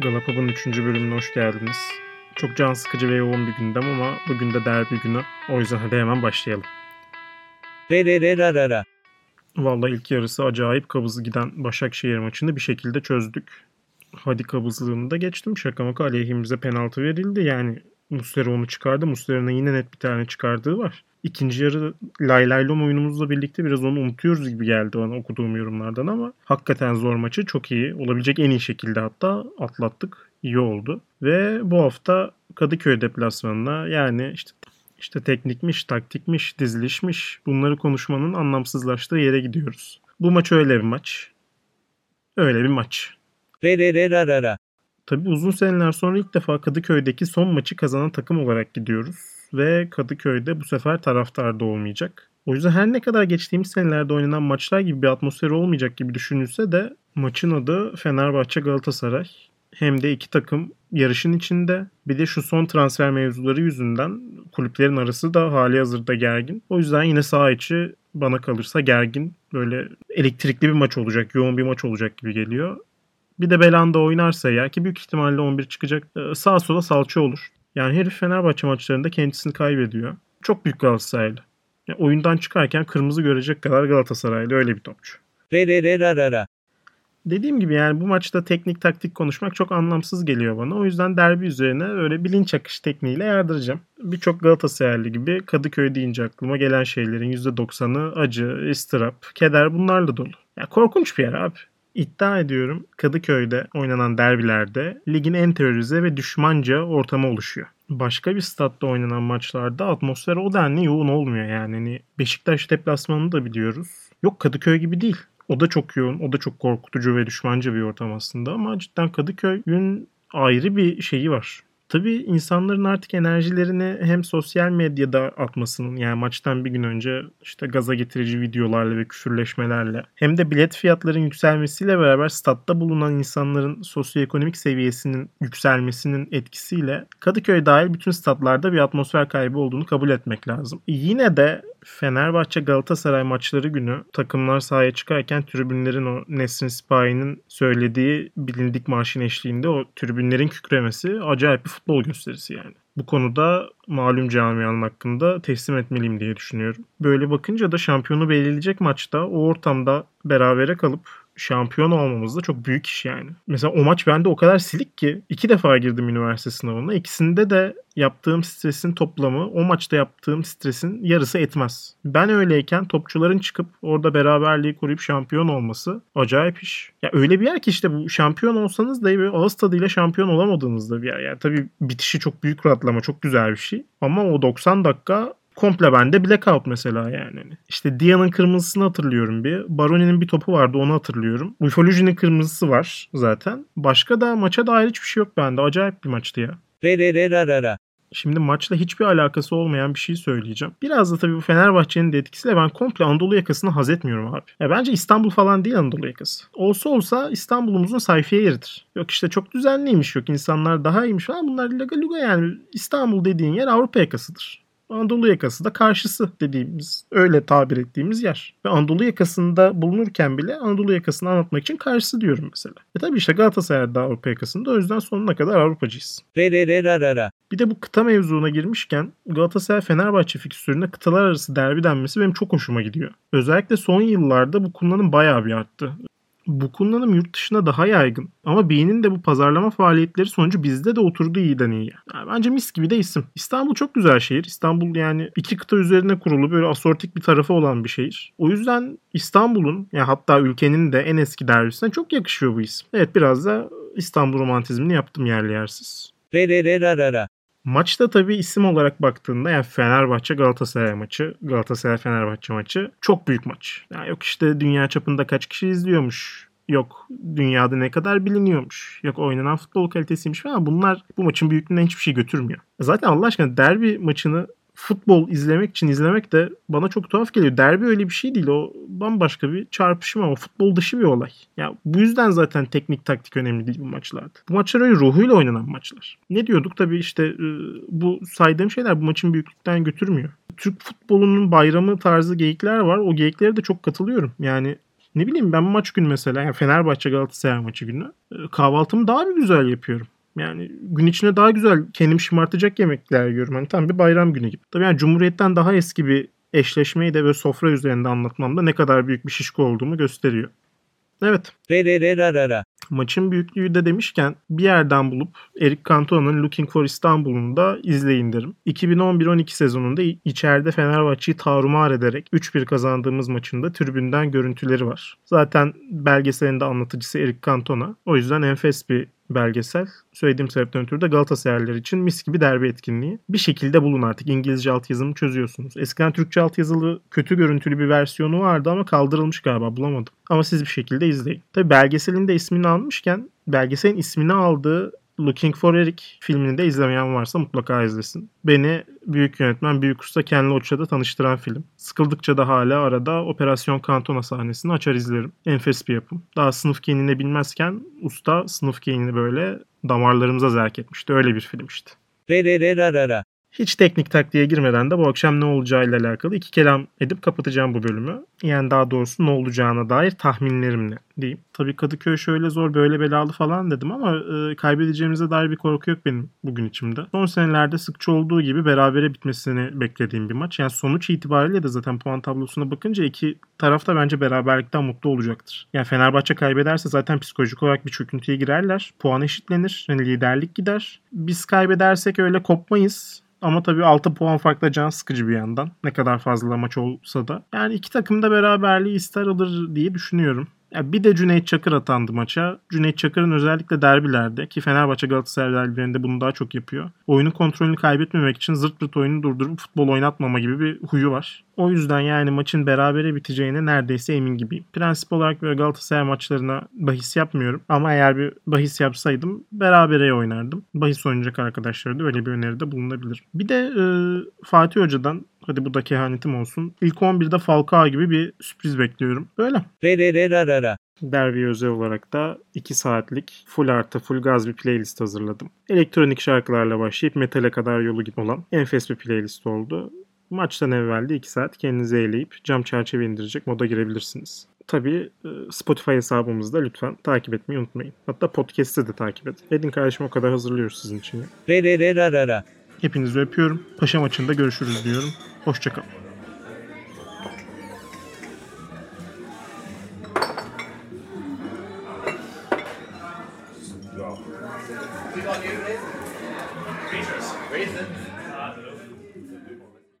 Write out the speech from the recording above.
Galapagos'un 3. bölümüne hoş geldiniz. Çok can sıkıcı ve yoğun bir gündem ama bugün de derbi günü. O yüzden hadi hemen başlayalım. Re re re ra ra ra. Vallahi ilk yarısı acayip kabızı giden Başakşehir maçını bir şekilde çözdük. Hadi kabızlığını da geçtim. Şaka maka aleyhimize penaltı verildi. Yani Muslera onu çıkardı. Muslera'nın yine net bir tane çıkardığı var. İkinci yarı lay lay lom oyunumuzla birlikte biraz onu unutuyoruz gibi geldi bana okuduğum yorumlardan ama hakikaten zor maçı çok iyi. Olabilecek en iyi şekilde hatta atlattık. İyi oldu. Ve bu hafta Kadıköy deplasmanına yani işte işte teknikmiş, taktikmiş, dizilişmiş bunları konuşmanın anlamsızlaştığı yere gidiyoruz. Bu maç öyle bir maç. Öyle bir maç. Re re re ra ra ra. Tabii uzun seneler sonra ilk defa Kadıköy'deki son maçı kazanan takım olarak gidiyoruz. Ve Kadıköy'de bu sefer taraftar da olmayacak. O yüzden her ne kadar geçtiğimiz senelerde oynanan maçlar gibi bir atmosferi olmayacak gibi düşünülse de maçın adı Fenerbahçe Galatasaray. Hem de iki takım yarışın içinde. Bir de şu son transfer mevzuları yüzünden kulüplerin arası da hali hazırda gergin. O yüzden yine saha içi bana kalırsa gergin. Böyle elektrikli bir maç olacak, yoğun bir maç olacak gibi geliyor. Bir de Belanda oynarsa eğer ki büyük ihtimalle 11 çıkacak. e, Sağa sola salça olur. Yani herif Fenerbahçe maçlarında kendisini kaybediyor. Çok büyük Galatasaraylı. Yani oyundan çıkarken kırmızı görecek kadar Galatasaraylı öyle bir topçu. Re re re ra ra ra. Dediğim gibi yani bu maçta teknik taktik konuşmak çok anlamsız geliyor bana. O yüzden derbi üzerine öyle bilinç akış tekniğiyle yardıracağım. Birçok Galatasaraylı gibi Kadıköy deyince aklıma gelen şeylerin %90'ı acı, ıstırap, keder bunlarla dolu. Ya korkunç bir yer abi. İddia ediyorum Kadıköy'de oynanan derbilerde ligin en terörize ve düşmanca ortamı oluşuyor. Başka bir statta oynanan maçlarda atmosfer o denli yoğun olmuyor yani. Hani Beşiktaş deplasmanını da biliyoruz. Yok Kadıköy gibi değil. O da çok yoğun, o da çok korkutucu ve düşmanca bir ortam aslında ama cidden Kadıköy'ün ayrı bir şeyi var. Tabii insanların artık enerjilerini hem sosyal medyada atmasının yani maçtan bir gün önce işte gaza getirici videolarla ve küfürleşmelerle hem de bilet fiyatlarının yükselmesiyle beraber statta bulunan insanların sosyoekonomik seviyesinin yükselmesinin etkisiyle Kadıköy dahil bütün statlarda bir atmosfer kaybı olduğunu kabul etmek lazım. Yine de Fenerbahçe Galatasaray maçları günü takımlar sahaya çıkarken tribünlerin o Nesrin Sipahi'nin söylediği bilindik marşın eşliğinde o tribünlerin kükremesi acayip bir futbol gösterisi yani. Bu konuda malum camianın hakkında teslim etmeliyim diye düşünüyorum. Böyle bakınca da şampiyonu belirleyecek maçta o ortamda berabere kalıp şampiyon olmamız da çok büyük iş yani. Mesela o maç bende o kadar silik ki iki defa girdim üniversite sınavına. İkisinde de yaptığım stresin toplamı o maçta yaptığım stresin yarısı etmez. Ben öyleyken topçuların çıkıp orada beraberliği koruyup şampiyon olması acayip iş. Ya öyle bir yer ki işte bu şampiyon olsanız da böyle ağız tadıyla şampiyon olamadığınız da bir yer. Yani tabii bitişi çok büyük rahatlama, çok güzel bir şey. Ama o 90 dakika komple bende blackout mesela yani. İşte Dia'nın kırmızısını hatırlıyorum bir. Baroni'nin bir topu vardı onu hatırlıyorum. Ufoloji'nin kırmızısı var zaten. Başka da maça dair hiçbir şey yok bende. Acayip bir maçtı ya. Re re re ra ra ra. Şimdi maçla hiçbir alakası olmayan bir şey söyleyeceğim. Biraz da tabii bu Fenerbahçe'nin de etkisiyle ben komple Anadolu yakasını haz etmiyorum abi. Ya bence İstanbul falan değil Anadolu yakası. Olsa olsa İstanbul'umuzun sayfiye yeridir. Yok işte çok düzenliymiş yok insanlar daha iyiymiş falan bunlar laga luga yani. İstanbul dediğin yer Avrupa yakasıdır. Anadolu yakası da karşısı dediğimiz, öyle tabir ettiğimiz yer. Ve Anadolu yakasında bulunurken bile Anadolu yakasını anlatmak için karşısı diyorum mesela. E tabii işte Galatasaray da Avrupa yakasında o yüzden sonuna kadar Avrupacıyız. Re re re ra ra ra. Bir de bu kıta mevzuna girmişken Galatasaray Fenerbahçe fikstüründe kıtalar arası derbi denmesi benim çok hoşuma gidiyor. Özellikle son yıllarda bu kullanım bayağı bir arttı. Bu kullanım yurt dışında daha yaygın. Ama B'nin de bu pazarlama faaliyetleri sonucu bizde de oturdu iyiden iyiye. Yani bence mis gibi de isim. İstanbul çok güzel şehir. İstanbul yani iki kıta üzerine kurulu böyle asortik bir tarafı olan bir şehir. O yüzden İstanbul'un yani hatta ülkenin de en eski derbisine çok yakışıyor bu isim. Evet biraz da İstanbul romantizmini yaptım yerli yersiz. Re re re ra ra. Maçta tabii isim olarak baktığında yani Fenerbahçe Galatasaray maçı, Galatasaray Fenerbahçe maçı çok büyük maç. Yani yok işte dünya çapında kaç kişi izliyormuş. Yok dünyada ne kadar biliniyormuş. Yok oynanan futbol kalitesiymiş falan. Bunlar bu maçın büyüklüğünden hiçbir şey götürmüyor. Zaten Allah aşkına derbi maçını futbol izlemek için izlemek de bana çok tuhaf geliyor. Derbi öyle bir şey değil. O bambaşka bir çarpışma ama futbol dışı bir olay. Ya bu yüzden zaten teknik taktik önemli değil bu maçlarda. Bu maçlar öyle ruhuyla oynanan maçlar. Ne diyorduk tabii işte e, bu saydığım şeyler bu maçın büyüklükten götürmüyor. Türk futbolunun bayramı tarzı geyikler var. O geyiklere de çok katılıyorum. Yani Ne bileyim ben maç günü mesela yani Fenerbahçe Galatasaray maçı günü e, kahvaltımı daha bir güzel yapıyorum. Yani gün içinde daha güzel kendimi şımartacak yemekler yiyorum. Hani tam bir bayram günü gibi. Tabii yani Cumhuriyet'ten daha eski bir eşleşmeyi de böyle sofra üzerinde anlatmamda ne kadar büyük bir şişko olduğumu gösteriyor. Evet. Re re re ra ra ra. Maçın büyüklüğü de demişken bir yerden bulup Eric Cantona'nın Looking for Istanbul'unu da izleyin derim. 2011-12 sezonunda içeride Fenerbahçe'yi tarumar ederek 3-1 kazandığımız maçında tribünden görüntüleri var. Zaten belgeselin de anlatıcısı Eric Cantona. O yüzden enfes bir belgesel. Söylediğim sebepten ötürü de Galatasaraylılar için mis gibi derbi etkinliği. Bir şekilde bulun artık. İngilizce altyazımı çözüyorsunuz. Eskiden Türkçe altyazılı kötü görüntülü bir versiyonu vardı ama kaldırılmış galiba bulamadım. Ama siz bir şekilde izleyin. Tabi belgeselin de ismini almışken belgeselin ismini aldığı Looking for Eric filmini de izlemeyen varsa mutlaka izlesin. Beni büyük yönetmen, büyük usta Ken Loach'la da tanıştıran film. Sıkıldıkça da hala arada Operasyon Kantona sahnesini açar izlerim. Enfes bir yapım. Daha sınıf kenini bilmezken usta sınıf kenini böyle damarlarımıza zerk etmişti. Öyle bir film işte. Re re re ra ra. Hiç teknik taktiğe girmeden de bu akşam ne olacağıyla alakalı iki kelam edip kapatacağım bu bölümü. Yani daha doğrusu ne olacağına dair tahminlerimle diyeyim. Tabii Kadıköy şöyle zor böyle belalı falan dedim ama e, kaybedeceğimize dair bir korku yok benim bugün içimde. Son senelerde sıkça olduğu gibi berabere bitmesini beklediğim bir maç. Yani sonuç itibariyle de zaten puan tablosuna bakınca iki taraf da bence beraberlikten mutlu olacaktır. Yani Fenerbahçe kaybederse zaten psikolojik olarak bir çöküntüye girerler. Puan eşitlenir. Yani liderlik gider. Biz kaybedersek öyle kopmayız. Ama tabii 6 puan farkla can sıkıcı bir yandan. Ne kadar fazla maç olsa da. Yani iki takım da beraberliği ister alır diye düşünüyorum. Ya bir de Cüneyt Çakır atandı maça. Cüneyt Çakır'ın özellikle derbilerde ki Fenerbahçe Galatasaray derbilerinde bunu daha çok yapıyor. Oyunun kontrolünü kaybetmemek için zırt pırt oyunu durdurup futbol oynatmama gibi bir huyu var. O yüzden yani maçın berabere biteceğine neredeyse emin gibiyim. Prensip olarak böyle Galatasaray maçlarına bahis yapmıyorum. Ama eğer bir bahis yapsaydım berabere oynardım. Bahis oynayacak arkadaşlara da öyle bir öneride bulunabilir. Bir de e, Fatih Hoca'dan hadi bu da kehanetim olsun. İlk 11'de Falcao gibi bir sürpriz bekliyorum. Böyle. Re re re ra ra ra. Derbi özel olarak da 2 saatlik full artı full gaz bir playlist hazırladım. Elektronik şarkılarla başlayıp metale kadar yolu gibi olan enfes bir playlist oldu. Maçtan evvel de 2 saat kendinizi eğleyip cam çerçeve indirecek moda girebilirsiniz. Tabii e, Spotify hesabımızda lütfen takip etmeyi unutmayın. Hatta podcast'ı da takip edin. Edin kardeşim o kadar hazırlıyoruz sizin için. Re re re ra ra ra. Hepinizi öpüyorum. Paşa maçında görüşürüz diyorum. Hoşçakalın.